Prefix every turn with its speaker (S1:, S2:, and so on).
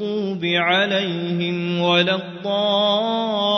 S1: المغضوب عليهم ولا الضالين